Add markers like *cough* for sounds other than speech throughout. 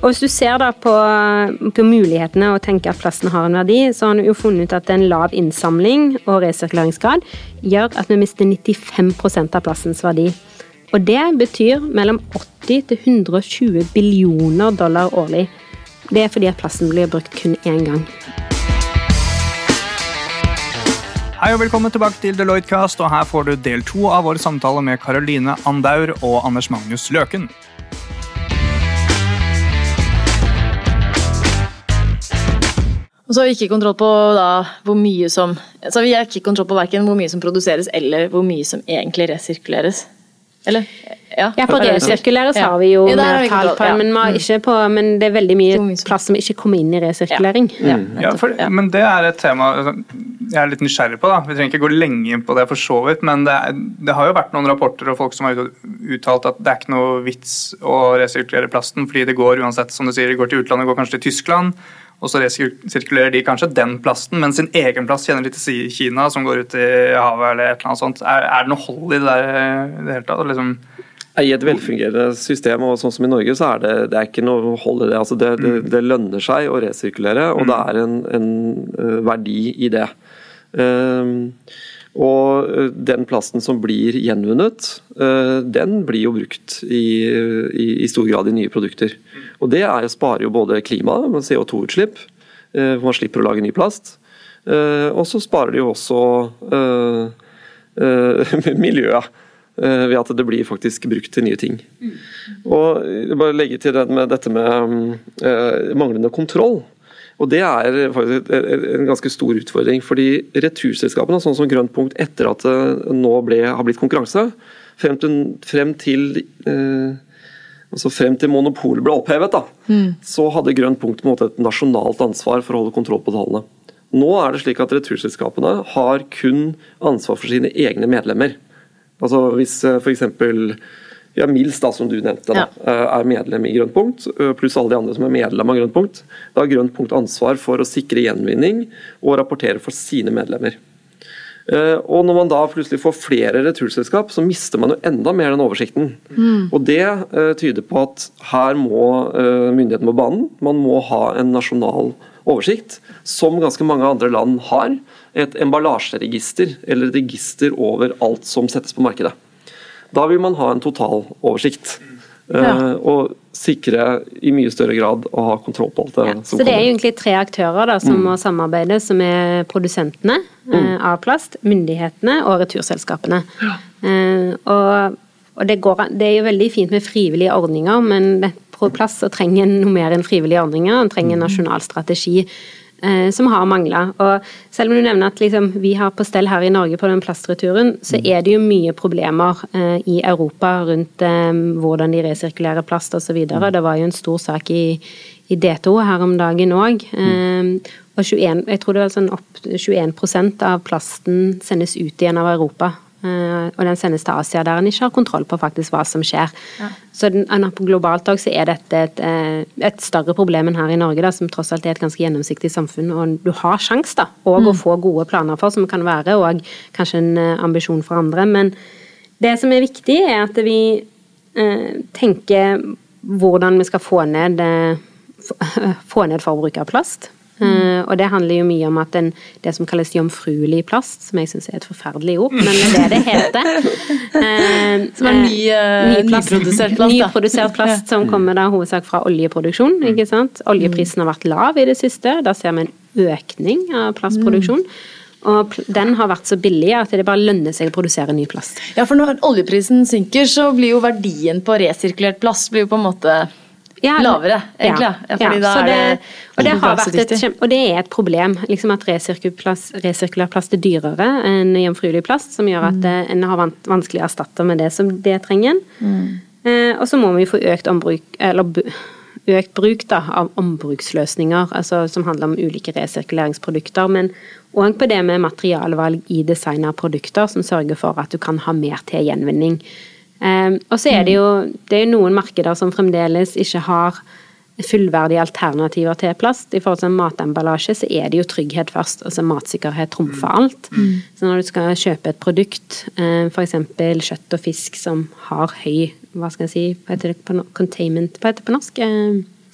Og hvis du ser da på, på mulighetene og tenker at plasten har en verdi, så har du jo funnet ut at en lav innsamling og resirkuleringsgrad gjør at vi mister 95% av plastens verdi. Og det betyr mellom 80 til 120 billioner dollar årlig. Det er fordi at plasten blir brukt kun én gang. Hei og velkommen tilbake til Deloitte Cast, og her får du del to av vår samtale med Caroline Andaur og Anders Magnus Løken. Og så har vi ikke kontroll på da, hvor mye som så vi ikke kontroll på hverken hvor mye som produseres eller hvor mye som egentlig resirkuleres. Eller? Ja, ja på resirkuleres ja. har vi jo ja, tall på, ja. men, på, men det er veldig mye plass som ikke kommer inn i resirkulering. Mm. Ja, for, Men det er et tema altså, jeg er litt nysgjerrig på. da. Vi trenger ikke gå lenge inn på det, for så vidt, men det, er, det har jo vært noen rapporter og folk som har uttalt at det er ikke noe vits å resirkulere plasten, fordi det går uansett, som du sier, det går til utlandet, det går kanskje til Tyskland og så resirkulerer de kanskje den plasten, men sin egen plast kjenner de til Kina, som går ut i havet eller et eller annet sånt. Er, er det noe hold i det der i det hele tatt? Liksom? I et velfungerende system, og sånn som i Norge, så er det, det er ikke noe hold i det. Altså det, det, mm. det, lønner seg å resirkulere, og det mm. er en, en eh, verdi i det. Um, og eh, den plasten som blir gjenvunnet, eh, den blir jo brukt i, i, i stor grad i nye produkter. Og det er, sparer jo både klimaet, CO2-utslipp, eh, man slipper å lage ny plast. Og så sparer det jo også *laughs* miljøet. Ved at det blir faktisk brukt til nye ting. Og bare legge til det med dette med manglende kontroll. Og Det er faktisk en ganske stor utfordring. fordi Returselskapene, sånn som Grønt punkt etter at det nå ble, har blitt konkurranse, frem til, frem til, eh, altså frem til monopolet ble opphevet, da, mm. så hadde Grønt punkt på en måte et nasjonalt ansvar for å holde kontroll på tallene. Nå er det slik at returselskapene har kun ansvar for sine egne medlemmer. Altså Hvis eh, f.eks ja, Mils, da, som du nevnte, da, eh, er medlem i Grønt punkt, eh, pluss alle de andre som er medlem av Grønt punkt. Da har Grønt punkt ansvar for å sikre gjenvinning og rapportere for sine medlemmer. Eh, og Når man da plutselig får flere returselskap, så mister man jo enda mer den oversikten. Mm. Og Det tyder på at her må myndighetene på banen. Man må ha en nasjonal oversikt, som ganske mange andre land har. Et emballasjeregister, eller et register over alt som settes på markedet. Da vil man ha en total oversikt. Ja. Uh, og sikre i mye større grad å ha kontroll på alt det ja, som Så det er egentlig tre aktører da, som mm. må samarbeide, som er produsentene mm. av plast, myndighetene og returselskapene. Ja. Uh, og, og det, går, det, er jo veldig fint med frivillige ordninger, men på plass så trenger en noe mer enn frivillige ordninger. En trenger en mm. nasjonal strategi Eh, som har mangla. Og selv om du nevner at liksom, vi har på stell her i Norge på den plastreturen, så mm. er det jo mye problemer eh, i Europa rundt eh, hvordan de resirkulerer plast osv. Mm. Det var jo en stor sak i, i D2 her om dagen òg. Mm. og 21, jeg tror det var sånn opp 21% av plasten sendes ut igjen av Europa. Uh, og den sendes til Asia, der en ikke har kontroll på faktisk hva som skjer. Ja. Så den, på globalt òg så er dette et, eh, et, større problem enn her i Norge, da, som tross alt er et ganske gjennomsiktig samfunn. Og du har sjanse da, òg mm. å få gode planer for, som kan være og kanskje en uh, ambisjon for andre. Men det som er viktig, er at vi eh, tenker hvordan vi skal få ned, *laughs* få ned forbruket av plast. Uh, og det handler jo mye om at den, det som kalles jomfruelig plast, som jeg syns er et forferdelig ord, men det er det det heter. Uh, som er ny, uh, ny plast, nyprodusert plast. Nyprodusert plast som kommer da hovedsak fra oljeproduksjon. ikke sant? Oljeprisen har vært lav i det siste, da ser vi en økning av plastproduksjon. Og den har vært så billig at det bare lønner seg å produsere ny plast. Ja, for når oljeprisen synker, så blir jo verdien på resirkulert plast blir jo på en måte ja, lavere, egentlig. Ja, fordi ja, da er det, og, det har vært et, og det er et problem liksom at resirkulær plast er dyrere enn jomfruelig plast, som gjør at mm. en har vanskelig å erstatte med det som det trenger. Mm. Eh, og så må vi få økt, ombruk, eller, økt bruk da, av ombruksløsninger, altså, som handler om ulike resirkuleringsprodukter. Men òg på det med materialvalg i design av produkter, som sørger for at du kan ha mer til gjenvinning. Ehm, og så er det jo det er noen markeder som fremdeles ikke har fullverdige alternativer til plast. I forhold til matemballasje så er det jo trygghet først. altså Matsikkerhet trumfer mm. alt. Mm. Så når du skal kjøpe et produkt, ehm, f.eks. kjøtt og fisk som har høy hva skal jeg si, hva heter det på containment hva heter det på norsk?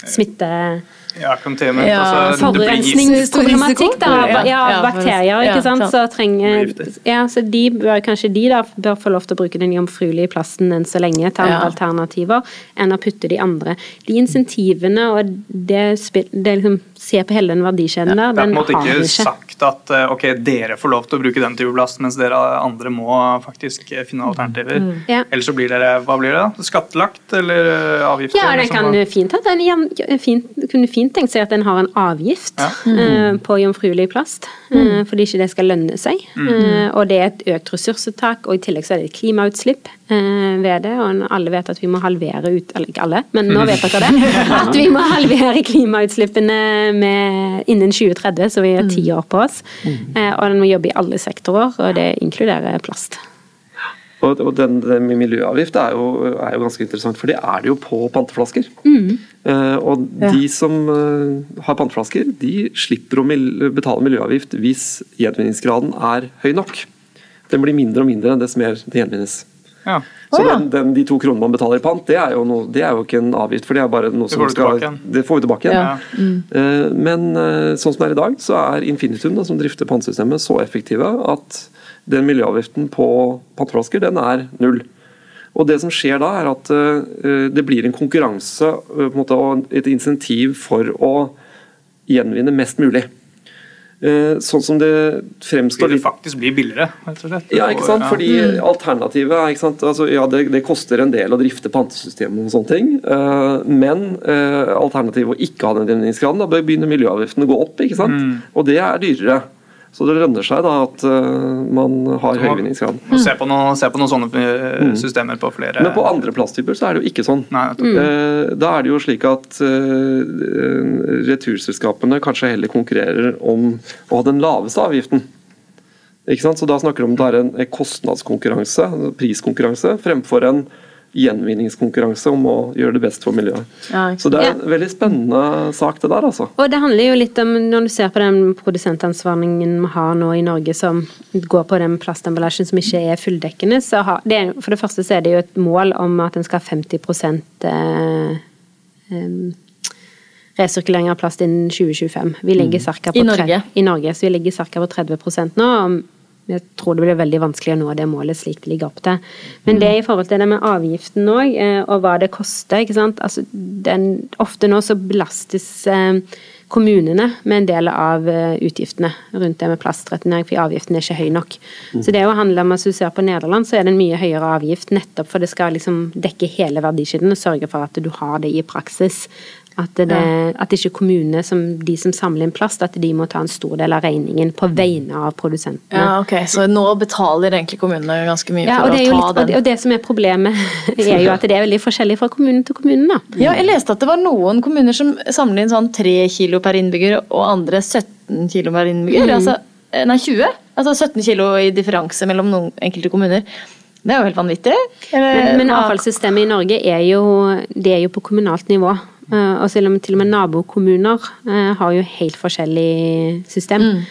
Smitte... Ja, containment. Ja, altså, det blir gift. Forurensningsproblematikk, da. Ja, Ja, bakterier, ikke sant. Så trenger Ja, så de bør kanskje de da bør få lov til å bruke den jomfruelige plasten enn så lenge til andre Ja. alternativer, enn å putte de andre. De insentivene og det, det liksom Se på hele den verdikjeden der, Det er på en måte ikke ikke. sagt at eh, ok, dere får lov til å bruke den type plast, mens dere andre må faktisk eh, finne alternativer. Mm. Ja. Ellers så blir dere hva blir det da? Skattelagt eller eh, avgifter? Ja, det liksom, kan fint at den fint, kunne fint tenkt seg at den har en avgift Ja. eh, på jomfruelig plast, eh, fordi ikke det skal lønne seg. Eh, og det er et økt ressursuttak, og i tillegg så er det et klimautslipp ved det. Og alle vet at vi må halvere ut Eller ikke alle, men nå vet dere det. *laughs* At vi må halvere klimautslippene med, innen 2030, så vi har ti år på oss. Eh, og den må jobbe i alle sektorer, og det inkluderer plast. Og, og den, den miljøavgift er jo, er jo ganske interessant, for det er det jo på panteflasker. Eh, og de som eh, har panteflasker, de slipper å mil betale miljøavgift hvis gjenvinningsgraden er høy nok. Den blir mindre og mindre dess mer det gjenvinnes. Ja. Så ja. den, den, de to kronene man betaler i pant, det er, jo noe, det er jo ikke en avgift, for det er bare noe som får skal. Det får vi tilbake igjen. Ja. Eh, Men eh, sånn som det er i dag, så er Infinitum, da, som drifter pantesystemet, så effektive at den miljøavgiften på panteflasker, den er null. Og det som skjer da, er at eh, det blir en konkurranse på en måte, og et insentiv for å gjenvinne mest mulig. Eh, Sånn som det fremstår Vil det faktisk bli billigere, rett og slett? ja, ikke sant? Fordi alternativet er ikke sant? Altså, ja, det, det koster en del å drifte pantesystemet og sånne ting. eh, men eh, alternativet å ikke ha den gjenvinningsgraden, da begynner miljøavgiftene å gå opp. ikke sant? Og det er dyrere. Så det lønner seg da at eh, man har høy vinningsgrad. Og se på, noen, se på noen sånne eh, systemer på flere Men på andre plasttyper så er det jo ikke sånn. Nei. Eh, Da er det jo slik at returselskapene kanskje heller konkurrerer om å ha den laveste avgiften. Ikke sant? Så da snakker du om det er en kostnadskonkurranse, priskonkurranse, fremfor en gjenvinningskonkurranse om å gjøre det best for miljøet. Ja, Så det er en veldig spennende sak det der, altså. Og det handler jo litt om, når du ser på den produsentansvarningen vi har nå i Norge som går på den plastemballasjen som ikke er fulldekkende, så har, det for det første så er det jo et mål om at en skal ha 50 eh, em, resirkulering av plast innen 2025. Vi ligger cirka på I Norge? I Norge, så vi ligger ca. på 30% nå. Jeg tror det blir veldig vanskelig å nå det målet slik det ligger opp til. Men det er i forhold til det med avgiften òg, og hva det koster. ikke sant? Altså, den, ofte nå så belastes eh, kommunene med en del av eh, utgiftene rundt det med plastreturnering, for avgiften er ikke høy nok. Så det jo handle om, hvis du ser på Nederland, så er det en mye høyere avgift nettopp for det skal liksom dekke hele verdikjeden og sørge for at du har det i praksis. At, det, at ikke kommunene, som de som samler inn plast, at de må ta en stor del av regningen på vegne av produsentene. Ja, ok, Så nå betaler egentlig kommunene ganske mye Ja, for å litt, ta og det, den? og det som er problemet, *laughs* er jo at det er veldig forskjellig fra kommune til kommune. da. Ja, jeg leste at det var noen kommuner som samler inn sånn 3 kilo per innbygger, og andre 17 kilo per innbygger. Altså, eh, nei, 20? Altså 17 kilo i differanse mellom noen enkelte kommuner. Det er jo helt vanvittig. Eller, Men, men avfallssystemet i Norge er jo, det er jo på kommunalt nivå. Eh, Og og med, til og med nabokommuner eh, har jo helt forskjellig system. Mm.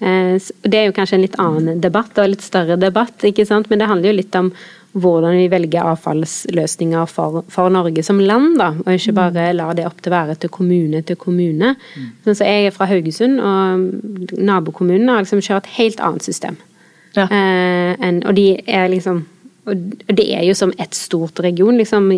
Det er jo kanskje en litt annen debatt, og litt større debatt, ikke sant? men det handler jo litt om hvordan vi velger avfallsløsninger for, for Norge som land, da, og ikke bare lar det opp til være til kommune til kommune. Sånn så jeg er fra Haugesund, og nabokommunen har liksom kjørt et helt annet system. Ja. Eh, en, og de er liksom Og det er jo som ett stort region, liksom.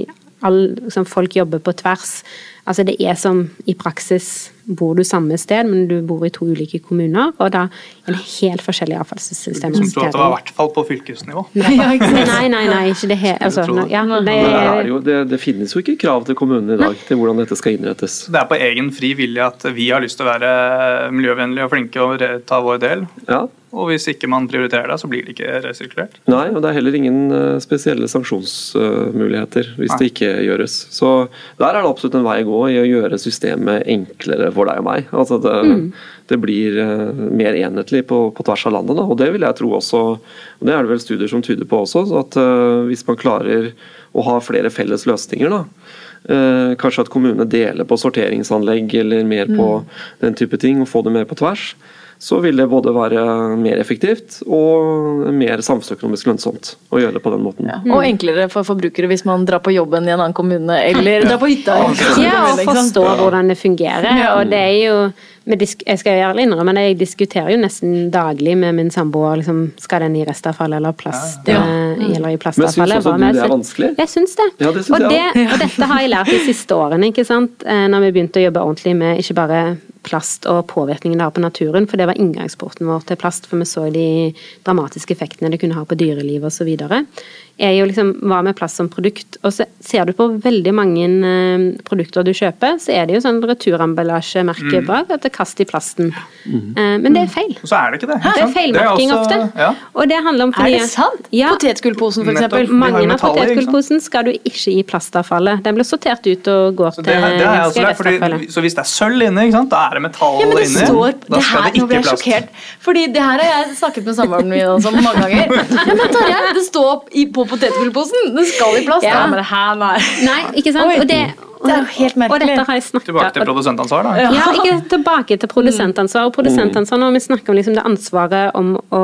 All, liksom folk jobber på tvers. Altså det er som i praksis bor du samme sted, men du bor i to ulike kommuner, og da det helt forskjellige avfallssystem. Som tror at det var i hvert fall på fylkesnivå. Nei, nei, nei, nei, ikke det helt *laughs* altså, det. ja, det, Det, er jo, det, det finnes jo ikke krav til kommunene i dag til hvordan dette skal innrettes. Det er på egen fri vilje at vi har lyst til å være miljøvennlige og flinke og ta vår del. Ja, Og hvis ikke man prioriterer det, så blir det ikke resirkulert. Nei, og det er heller ingen eh, spesielle sanksjonsmuligheter hvis Nei. det ikke gjøres. Så der er det absolutt en vei å gå i å gjøre systemet enklere for deg og meg. Altså det, det blir eh, mer enhetlig på, på tvers av landet, da. og det vil jeg tro også og Det er det vel studier som tyder på også, at uh, hvis man klarer å ha flere felles løsninger, da, uh, Kanskje at kommunene deler på sorteringsanlegg eller mer på den type ting, og få det mer på tvers. Så vil det både være mer effektivt og mer samfunnsøkonomisk lønnsomt å gjøre det på den måten. Ja. Og enklere for forbrukere hvis man drar på jobben i en annen kommune, eller drar på hytta. Ja, og forstå hvordan det fungerer. Og det er jo Jeg skal ærlig innrømme det, jeg diskuterer jo nesten daglig med min samboer liksom, skal den i restavfall eller plast, Ja. eh, eller i Men plastavfallet. syns også du det er vanskelig? Jeg syns det. Ja, det synes og, jeg det og dette har jeg lært de siste årene, ikke sant. Eh, Når vi begynte å jobbe ordentlig med ikke bare plast og påvirkningen det har på naturen, for det var inngangsporten vår til plast, for vi så de dramatiske effektene det kunne ha på dyreliv osv. Er jo liksom hva med plast som produkt. Og så ser du på veldig mange eh, produkter du kjøper, så er det jo sånn returamballasjemerke bak, at det er kast i plasten. Mm. men det er feil. Og så er det ikke det. ikke Det er feilmerking også- ofte. Ja. Og det handler om Er det sant? Ja. Potetgullposen, jo Mange av potetgullposen skal du ikke i plastavfallet. Den blir sortert ut og går Så til det, det fordi, restavfallet. så hvis det er sølv inne, ikke sant? da er det metall Ja, men det inni. står da det skal her, det Nå ble ikke jeg plast. sjokkert. Fordi det her har jeg snakket med samboeren min om mange ganger. *laughs* Ja, men Tarjei, det står i, på potetgullposen! Den skal i plast! Ja. Ja. men her, nei. Nei, ikke sant? Oi. Og det, Det er jo helt merkelig. Tilbake til produsentansvar, da. Ja. Ja, ikke tilbake til produsentansvar. Og produsentansvar når vi snakker om liksom det ansvaret om å,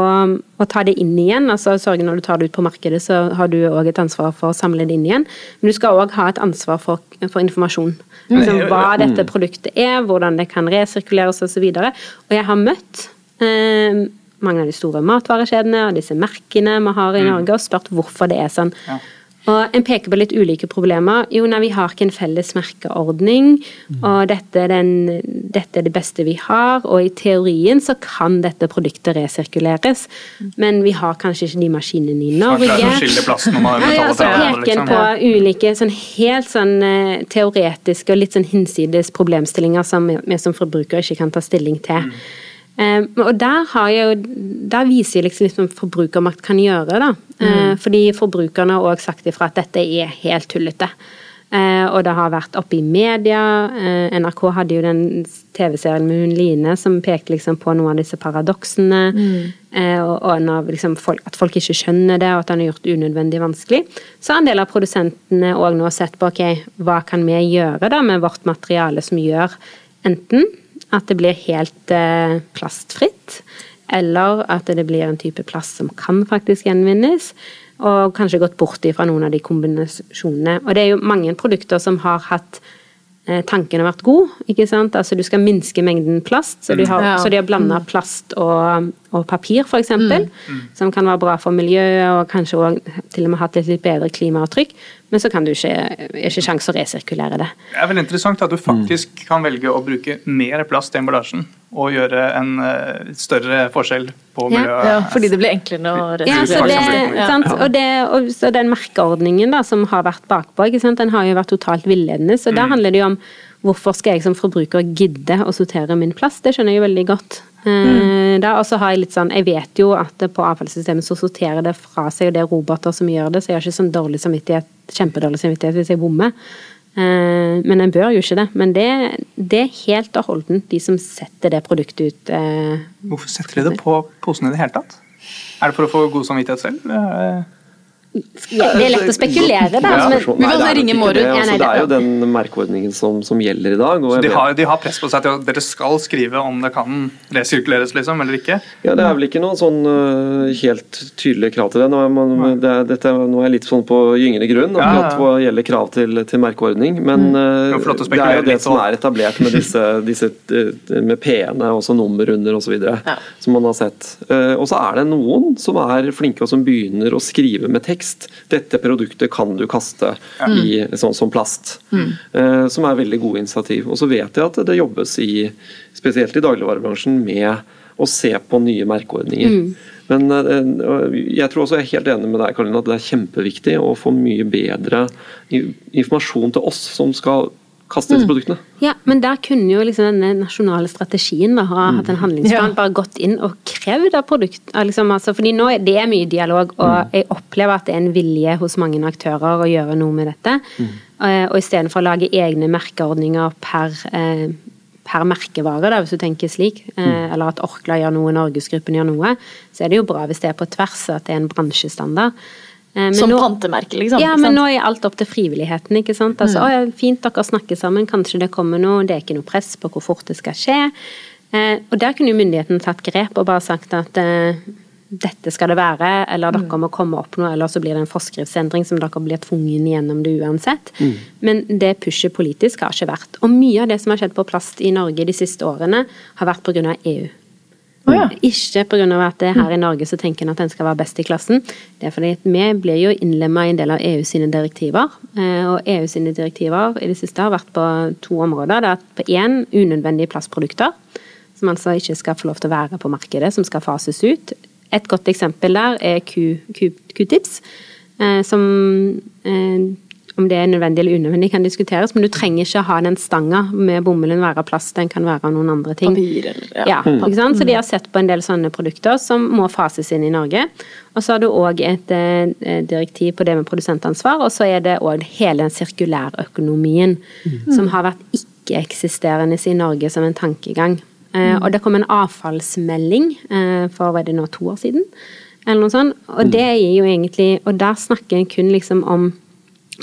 å ta det inn igjen, altså sørge når du tar det ut på markedet, så har du òg et ansvar for å samle det inn igjen. Men du skal òg ha et ansvar for, for informasjon. Liksom, hva dette produktet er, hvordan det kan resirkuleres osv. Og, så og jeg har møtt eh, mange av de store matvarekjedene og disse merkene vi har i Norge, og spurt hvorfor det er sånn. Ja. Og En peker på litt ulike problemer. Jo, nei, vi har ikke en felles merkeordning, og dette er, den, dette er det beste vi har. Og i teorien så kan dette produktet resirkuleres, men vi har kanskje ikke de maskinene i Norge. man Ja, ja, så peker en liksom. på ulike sånn helt sånn eh, teoretiske og litt sånn hinsides problemstillinger som vi som forbrukere ikke kan ta stilling til. Eh, og der, jo- der viser jeg liksom litt hva forbrukermakt kan gjøre. da. Eh, fordi forbrukerne har òg sagt ifra at dette er helt tullete. Uh, og det har vært oppe i media. Uh, NRK hadde jo den TV-serien med hun Line som pekte liksom på noen av disse paradoksene. Eh, og og når liksom folk, at folk ikke skjønner det, og at han har gjort det unødvendig vanskelig. Så har en del av produsentene òg nå sett på ok, hva kan vi gjøre da med vårt materiale som gjør enten at det blir helt eh, plastfritt, eller at det blir en type plast som kan faktisk gjenvinnes. Og kanskje gått bort ifra noen av de kombinasjonene. Og det er jo mange produkter som har hatt Tanken har vært god. ikke sant? Altså Du skal minske mengden plast, så de har, Ja. så de har blanda plast og, og papir f.eks. Mm. Som kan være bra for miljøet og kanskje også til og med hatt et litt bedre klimaavtrykk. Men så kan du ikke, er ikke sjanse å resirkulere det. Det er vel interessant at du faktisk kan velge å bruke mer plast i emballasjen og gjøre en eh, større forskjell på Ja. miljøet. Ja, fordi det blir enklere å Ja, så det, Ja. sant? Og, det, og så den merkeordningen da, som har vært bakpå, ikke sant? den har jo vært totalt villedende. Så da handler det jo om hvorfor skal jeg som forbruker gidde å sortere min plast? Det skjønner jeg jo veldig godt. Eh, og så har Jeg litt sånn, jeg vet jo at på avfallssystemet så sorterer det fra seg, og det er roboter som gjør det, så jeg har ikke sånn dårlig samvittighet, kjempedårlig samvittighet hvis jeg bommer. Eh, Men en bør jo ikke det. Men det, det er helt og holdent de som setter det produktet ut. eh, Hvorfor setter de det på posen i det hele tatt? Er det for å få god samvittighet selv? Eh, Ja, det er lett å spekulere, da. Ja, men, Sånn, Vi får nei, det er ringe Mårud. det. Altså, det er jo den merkeordningen som, som gjelder i dag. Og de har, de har press på seg til at dere skal skrive om det kan resirkuleres, liksom, eller ikke? Ja, Det er vel ikke noen sånn øh, helt tydelige krav til det. Nå er, man, det, er, dette, nå er jeg litt sånn på gyngende grunn Ja, ja. hva gjelder krav til, til merkeordning. Men øh, Det er det er jo det som er etablert med disse, *laughs* disse øh, med P-ene, også nummer under osv. Ja. Som man har sett. Eh, Og så er det noen som er flinke og som begynner å skrive med tekst. Dette produktet kan du kaste i sånn som plast. Eh, Som er veldig gode initiativ. Og så vet jeg at det jobbes i, spesielt i dagligvarebransjen, med å se på nye merkeordninger. Men eh, jeg tror også jeg er helt enig med deg, Karin, at det er kjempeviktig å få mye bedre informasjon til oss som skal kaste disse produktene. Ja, men der kunne jo liksom denne nasjonale strategien da, ha hatt en handlingsplan, Ja. bare gått inn og krevd av produkt. Liksom, altså, fordi nå er det mye dialog, og jeg opplever at det er en vilje hos mange aktører å gjøre noe med dette. Mm. Og istedenfor å lage egne merkeordninger per, eh, per merkevare, da, hvis du tenker slik, eh, eller at Orkla gjør noe, Norgesgruppen gjør noe, så er det jo bra hvis det er på tvers, at det er en bransjestandard. Eh, men Som nå- pantemerke, liksom. ja, men nå er alt opp til frivilligheten. ikke sant? Altså, å, ja, Fint dere snakker sammen, kanskje det kommer noe. Det er ikke noe press på hvor fort det skal skje. Eh, og der kunne jo myndighetene tatt grep og bare sagt at eh, dette skal det være, eller dere må komme opp noe, eller så blir det en forskriftsendring som dere blir tvungen gjennom det uansett. Men det pushet politisk har ikke vært. Og mye av det som har skjedd på plast i Norge de siste årene, har vært pga. EU. Å ja. Ikke pga. at det er her i Norge så tenker en at en skal være best i klassen. Det er fordi vi blir jo innlemma i en del av EU sine direktiver. eh, Og EU sine direktiver i det siste har vært på to områder. Det er at på én unødvendige plastprodukter, som altså ikke skal få lov til å være på markedet, som skal fases ut. Et godt eksempel der er Q-tips, eh, som eh, om det er nødvendig eller unødvendig kan diskuteres, men du trenger ikke ha den stanga med bomullen være av plast, den kan være av noen andre ting. Papir ja. ja. mm. ikke sant? Så de har sett på en del sånne produkter som må fases inn i Norge. Og så har du òg et eh, direktiv på det med produsentansvar, og så er det òg hele den sirkulærøkonomien som har vært ikke-eksisterende i Norge som en tankegang. Eh, og det kom en avfallsmelding eh, for hva er det nå, to år siden, eller noe sånt. Og det er jo egentlig Og der snakker en kun liksom om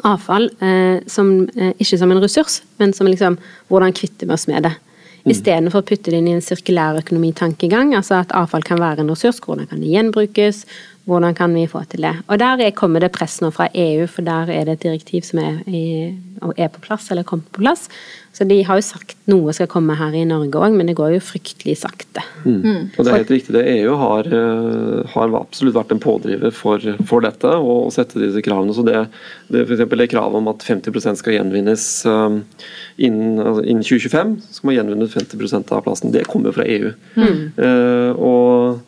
avfall eh, som, eh, ikke som en ressurs, men som liksom hvordan kvitter vi oss med det. Istedenfor å putte det inn i en sirkulærøkonomitankegang, altså at avfall kan være en ressurs, hvordan kan det gjenbrukes, hvordan kan vi få til det. Og der er, kommer det press nå fra EU, for der er det et direktiv som er, i, er på plass, eller kommet på plass. Så de har jo sagt noe skal komme her i Norge òg, men det går jo fryktelig sakte. Mm. Og det er helt riktig, det. EU har, eh, har absolutt vært en pådriver for, for dette, og å sette disse kravene. Så det, det for eksempel det kravet om at 50% skal gjenvinnes um, innen, altså innen 2025, så skal man gjenvinne 50% av plassen. Det kommer jo fra EU. Eh, og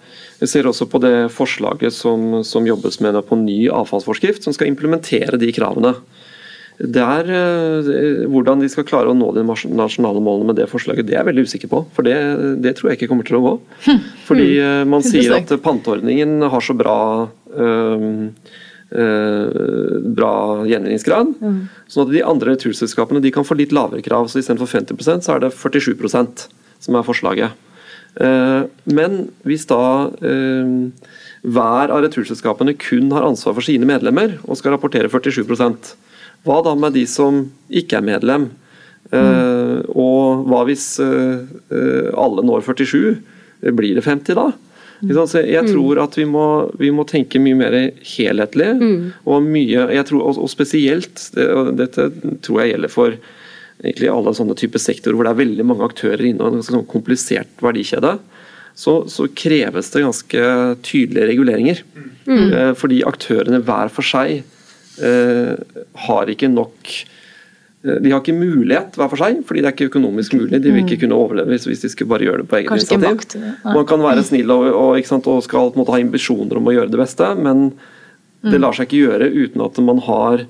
jeg ser også på det forslaget som, som jobbes med på ny avfallsforskrift, som skal implementere de kravene. Der, er hvordan de skal klare å nå de nasjonale målene med det forslaget, det er jeg veldig usikker på. For det, det tror jeg ikke kommer til å gå. *laughs* Fordi eh, man sier at panteordningen har så bra um, Uh, bra gjenvinningsgrad. Sånn at de andre returselskapene de kan få litt lavere krav. så Istedenfor 50% så er det 47% som er forslaget. Uh, Men hvis da uh, hver av returselskapene kun har ansvar for sine medlemmer og skal rapportere 47 hva da med de som ikke er medlem? Eh, Og hva hvis eh, eh, alle når 47? Blir det 50 da? Ikke? Så jeg tror at vi må, vi må tenke mye mer helhetlig. Og mye, tror, og, og spesielt, det, og dette tror jeg gjelder for egentlig alle sånne typer sektorer hvor det er veldig mange aktører inne og en ganske sånn komplisert verdikjede, så, så kreves det ganske tydelige reguleringer. Mm. Fordi aktørene hver for seg har ikke nok eh, de har ikke mulighet hver for seg, fordi det er ikke økonomisk mulig. De vil ikke kunne overleve hvis, de skulle bare gjøre det på egen Kanskje initiativ. makt. Man kan være snill og, og, ikke sant, og skal måte ha ambisjoner om å gjøre det beste, men det Mm. lar seg ikke gjøre uten at man har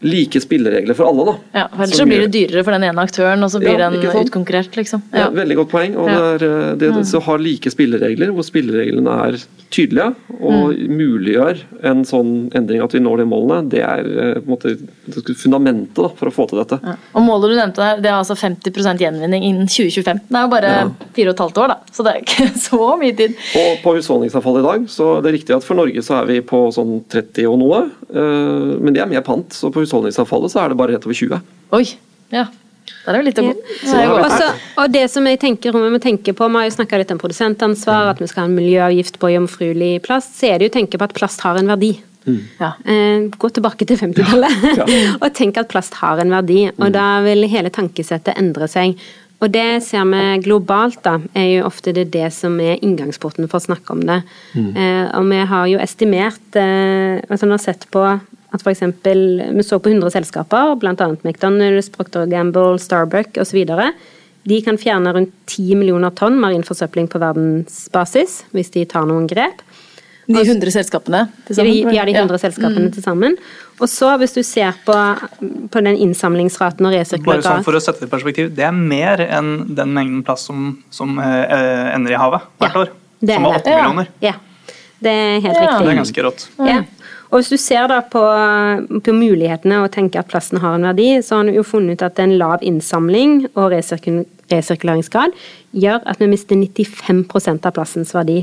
like spilleregler for alle. da. Ja, Ellers så blir det dyrere for den ene aktøren, og så blir Ja, den utkonkurrert, liksom. Ja. Ja. veldig godt poeng. og Ja. det er, det, det, Så ha like spilleregler, hvor spillereglene er tydelige og Mm. muliggjør en sånn endring at vi når de målene, det er eh, på en måte fundamentet da, for å få til dette. Ja. Og målet du nevnte der, det er altså 50% gjenvinning innen 2025. Det er jo bare fire og et halvt år, da. Så det er ikke *laughs* så mye tid. Og på husholdningsavfall i dag, så det er riktig at for Norge så er vi på sånn 30 og noe, eh, men det er med pant. Så på husholdningsavfallet så er det bare rett over 20. Oi. Ja. Det er jo litt å gå. Ja. Det er Og, godt. så, og det som jeg tenker om vi må tenke på, vi har jo snakka litt om produsentansvar, at vi skal ha en miljøavgift på jomfruelig plast, så er det jo å tenke på at plast har en verdi. Ja. Eh, gå tilbake til 50-tallet *laughs* og tenk at plast har en verdi. Og da vil hele tankesettet endre seg. Og det ser vi globalt, da, er jo ofte det, det som er inngangsporten for å snakke om det. Eh, og vi har jo estimert, eh, altså vi har sett på at f.eks. vi så på 100 selskaper, bl.a. McDonald's, Procter Gamble, Starbuck osv. De kan fjerne rundt 10 millioner tonn marin forsøpling på verdensbasis, hvis de tar noen grep. De 100 selskapene til Ja, sammen? de, ja, de 100 Ja. selskapene til sammen. Og så, hvis du ser på, på den innsamlingsraten og Bare sånn For å sette det i perspektiv, det er mer enn den mengden plast som, som eh, ender i havet hvert Ja, år. det er Som var det. 8 millioner. Ja, det er helt Ja. Det er ganske rått. Ja. Og hvis du ser da på, på mulighetene og tenker at plasten har en verdi, så har du jo funnet ut at en lav innsamling og resirkul resirkuleringsgrad gjør at vi mister 95% av plastens verdi.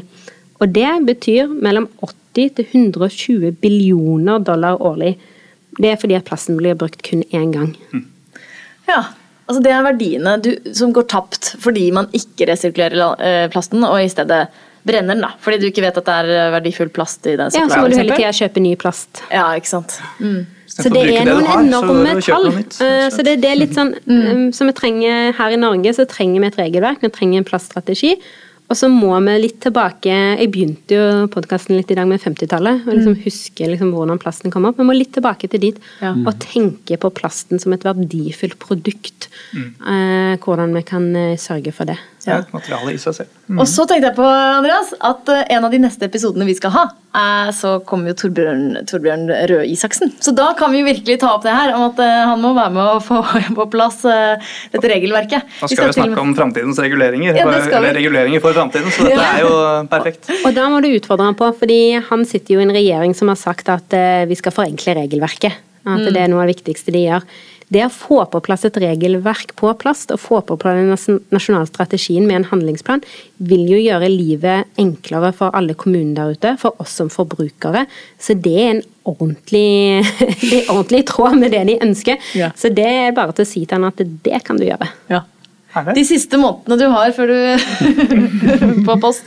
Og det betyr mellom 80 til 120 billioner dollar årlig. Det er fordi at plasten blir brukt kun én gang. Ja. altså det er verdiene du, som går tapt fordi man ikke resirkulerer eh, plasten, og i stedet brenner den. da, Fordi du ikke vet at det er eh, verdifull plast i den Ja, så må du hele tida kjøpe ny plast. Ja, ikke sant. Mm. Så det er noen enorme tall. Eh, Så det det, det er litt sånn som Så vi trenger her i Norge så trenger vi et regelverk, vi trenger en plaststrategi. Og så må vi litt tilbake Jeg begynte jo podkasten litt i dag med 50-tallet. Og liksom huske liksom hvordan plasten kom opp. Vi må litt tilbake til dit Ja. og tenke på plasten som et verdifullt produkt. Mm. hvordan vi kan eh, sørge for det. Er et materiale i seg selv. Og så tenkte jeg på, Andreas, at eh, en av de neste episodene vi skal ha, eh, så kommer jo Torbjørn, Torbjørn Røe Isaksen. Så da kan vi virkelig ta opp det her, om at eh, han må være med å få *laughs* på plass dette regelverket. Nå skal vi snakke om framtidens reguleringer. Ja, eller reguleringer for framtiden, så dette er jo perfekt. Og da må du utfordre ham på, fordi han sitter jo i en regjering som har sagt at vi skal forenkle regelverket. At det er noe av det viktigste de gjør. Det å få på plass et regelverk på plast, og få på plass den nas- nasjonale strategien med en handlingsplan, vil jo gjøre livet enklere for alle kommunene der ute, for oss som forbrukere. Så det er en ordentlig, *laughs* det er ordentlig i tråd med det de ønsker. Ja. Så det er bare til å si til han at det kan du gjøre. Ja. De siste månedene du har før du *laughs* på post.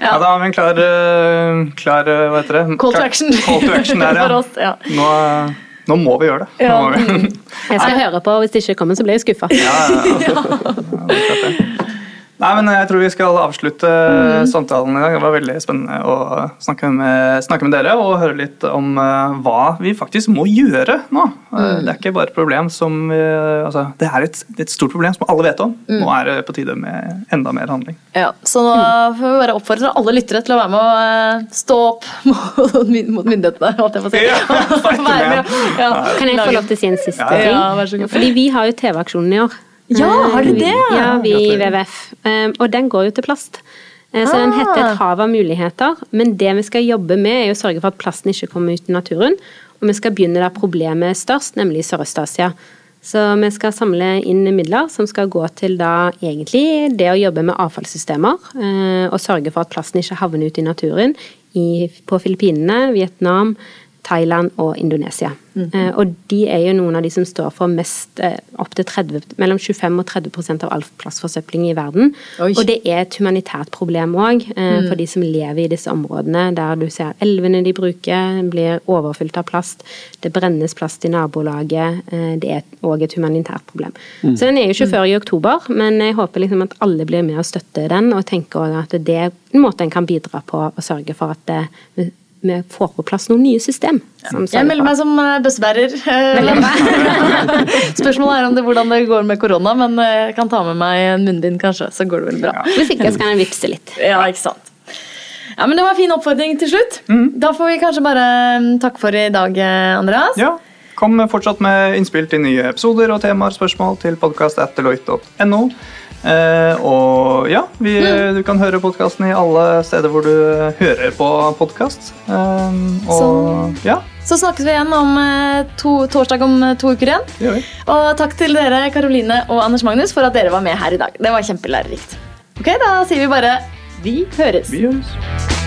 Ja, da har vi en klar, eh, klar eh, hva heter det? Call to action. Call to action der, ja. *laughs* For oss, ja. Nå, nå må vi gjøre det. Ja. vi. Jeg skal høre på, hvis det ikke kommer, så blir jeg skuffa. Ja, ja, *laughs* ja. Nei, men Jeg tror vi skal avslutte Mm. samtalen i dag. Det var veldig spennende å snakke med, snakke med dere og høre litt om uh, hva vi faktisk må gjøre nå. Mm. Uh, Det er ikke bare et problem som eh, altså, Det er et, det er et stort problem som alle vet om. Mm. Nå er det på tide med enda mer handling. Ja, så nå får vi bare oppfordre alle lyttere til å være med og eh, stå opp *laughs* mot, mot myndighetene. Holdt jeg på å si. Ja, *laughs* med, med. ja. Kan jeg få lov til å si en siste Ja, ting? ja, vær så god. Fordi vi har jo TV-aksjonen i år. Ja, har du det? Ja, vi i WWF. Um, Og den går jo til plast. Eh, Så den heter Ah. Et hav av muligheter. Men det vi skal jobbe med, er å sørge for at plasten ikke kommer ut i naturen. Og vi skal begynne der problemet er størst, nemlig i Sørøst-Asia. Så vi skal samle inn midler som skal gå til da egentlig det å jobbe med avfallssystemer. eh, Og sørge for at plasten ikke havner ut i naturen på Filippinene, Vietnam, Thailand og Indonesia. Mm. Eh, Og de er jo noen av de som står for mest, eh, opp til 30, mellom 25 og 30 av all plastforsøpling i verden. Oi. Og det er et humanitært problem òg, for de som lever i disse områdene der du ser elvene de bruker blir overfylt av plast, det brennes plast i nabolaget. eh, Det er òg et humanitært problem. Så den er jo ikke før i oktober, men jeg håper liksom at alle blir med og støtter den, og tenker at det er en måte en kan bidra på å sørge for at det, vi, får på plass noen nye system. Ja. Jeg melder meg som eh, bøssebærer. *laughs* Spørsmålet er om det, hvordan det går med korona, men eh, jeg kan ta med meg en munnbind, kanskje. Så går det vel bra. Hvis ikke, så kan jeg vippse litt. Ja, ikke sant. Ja, men Det var en fin oppfordring til slutt. Da får vi kanskje bare mm, takke for i dag, eh, Andreas. Ja, Kom fortsatt med innspill til nye episoder og temaer spørsmål til podkast.deloitte.no. Eh, og ja, vi, Mm. du kan høre podkasten i alle steder hvor du hører på podkast. Eh, og Så- ja, Så snakkes vi igjen om eh, to, torsdag om eh, to uker igjen. Og takk til dere, Karoline og Anders Magnus, for at dere var med her i dag. Det var kjempelærerikt. Ok, Da sier vi bare vi høres. Vi høres.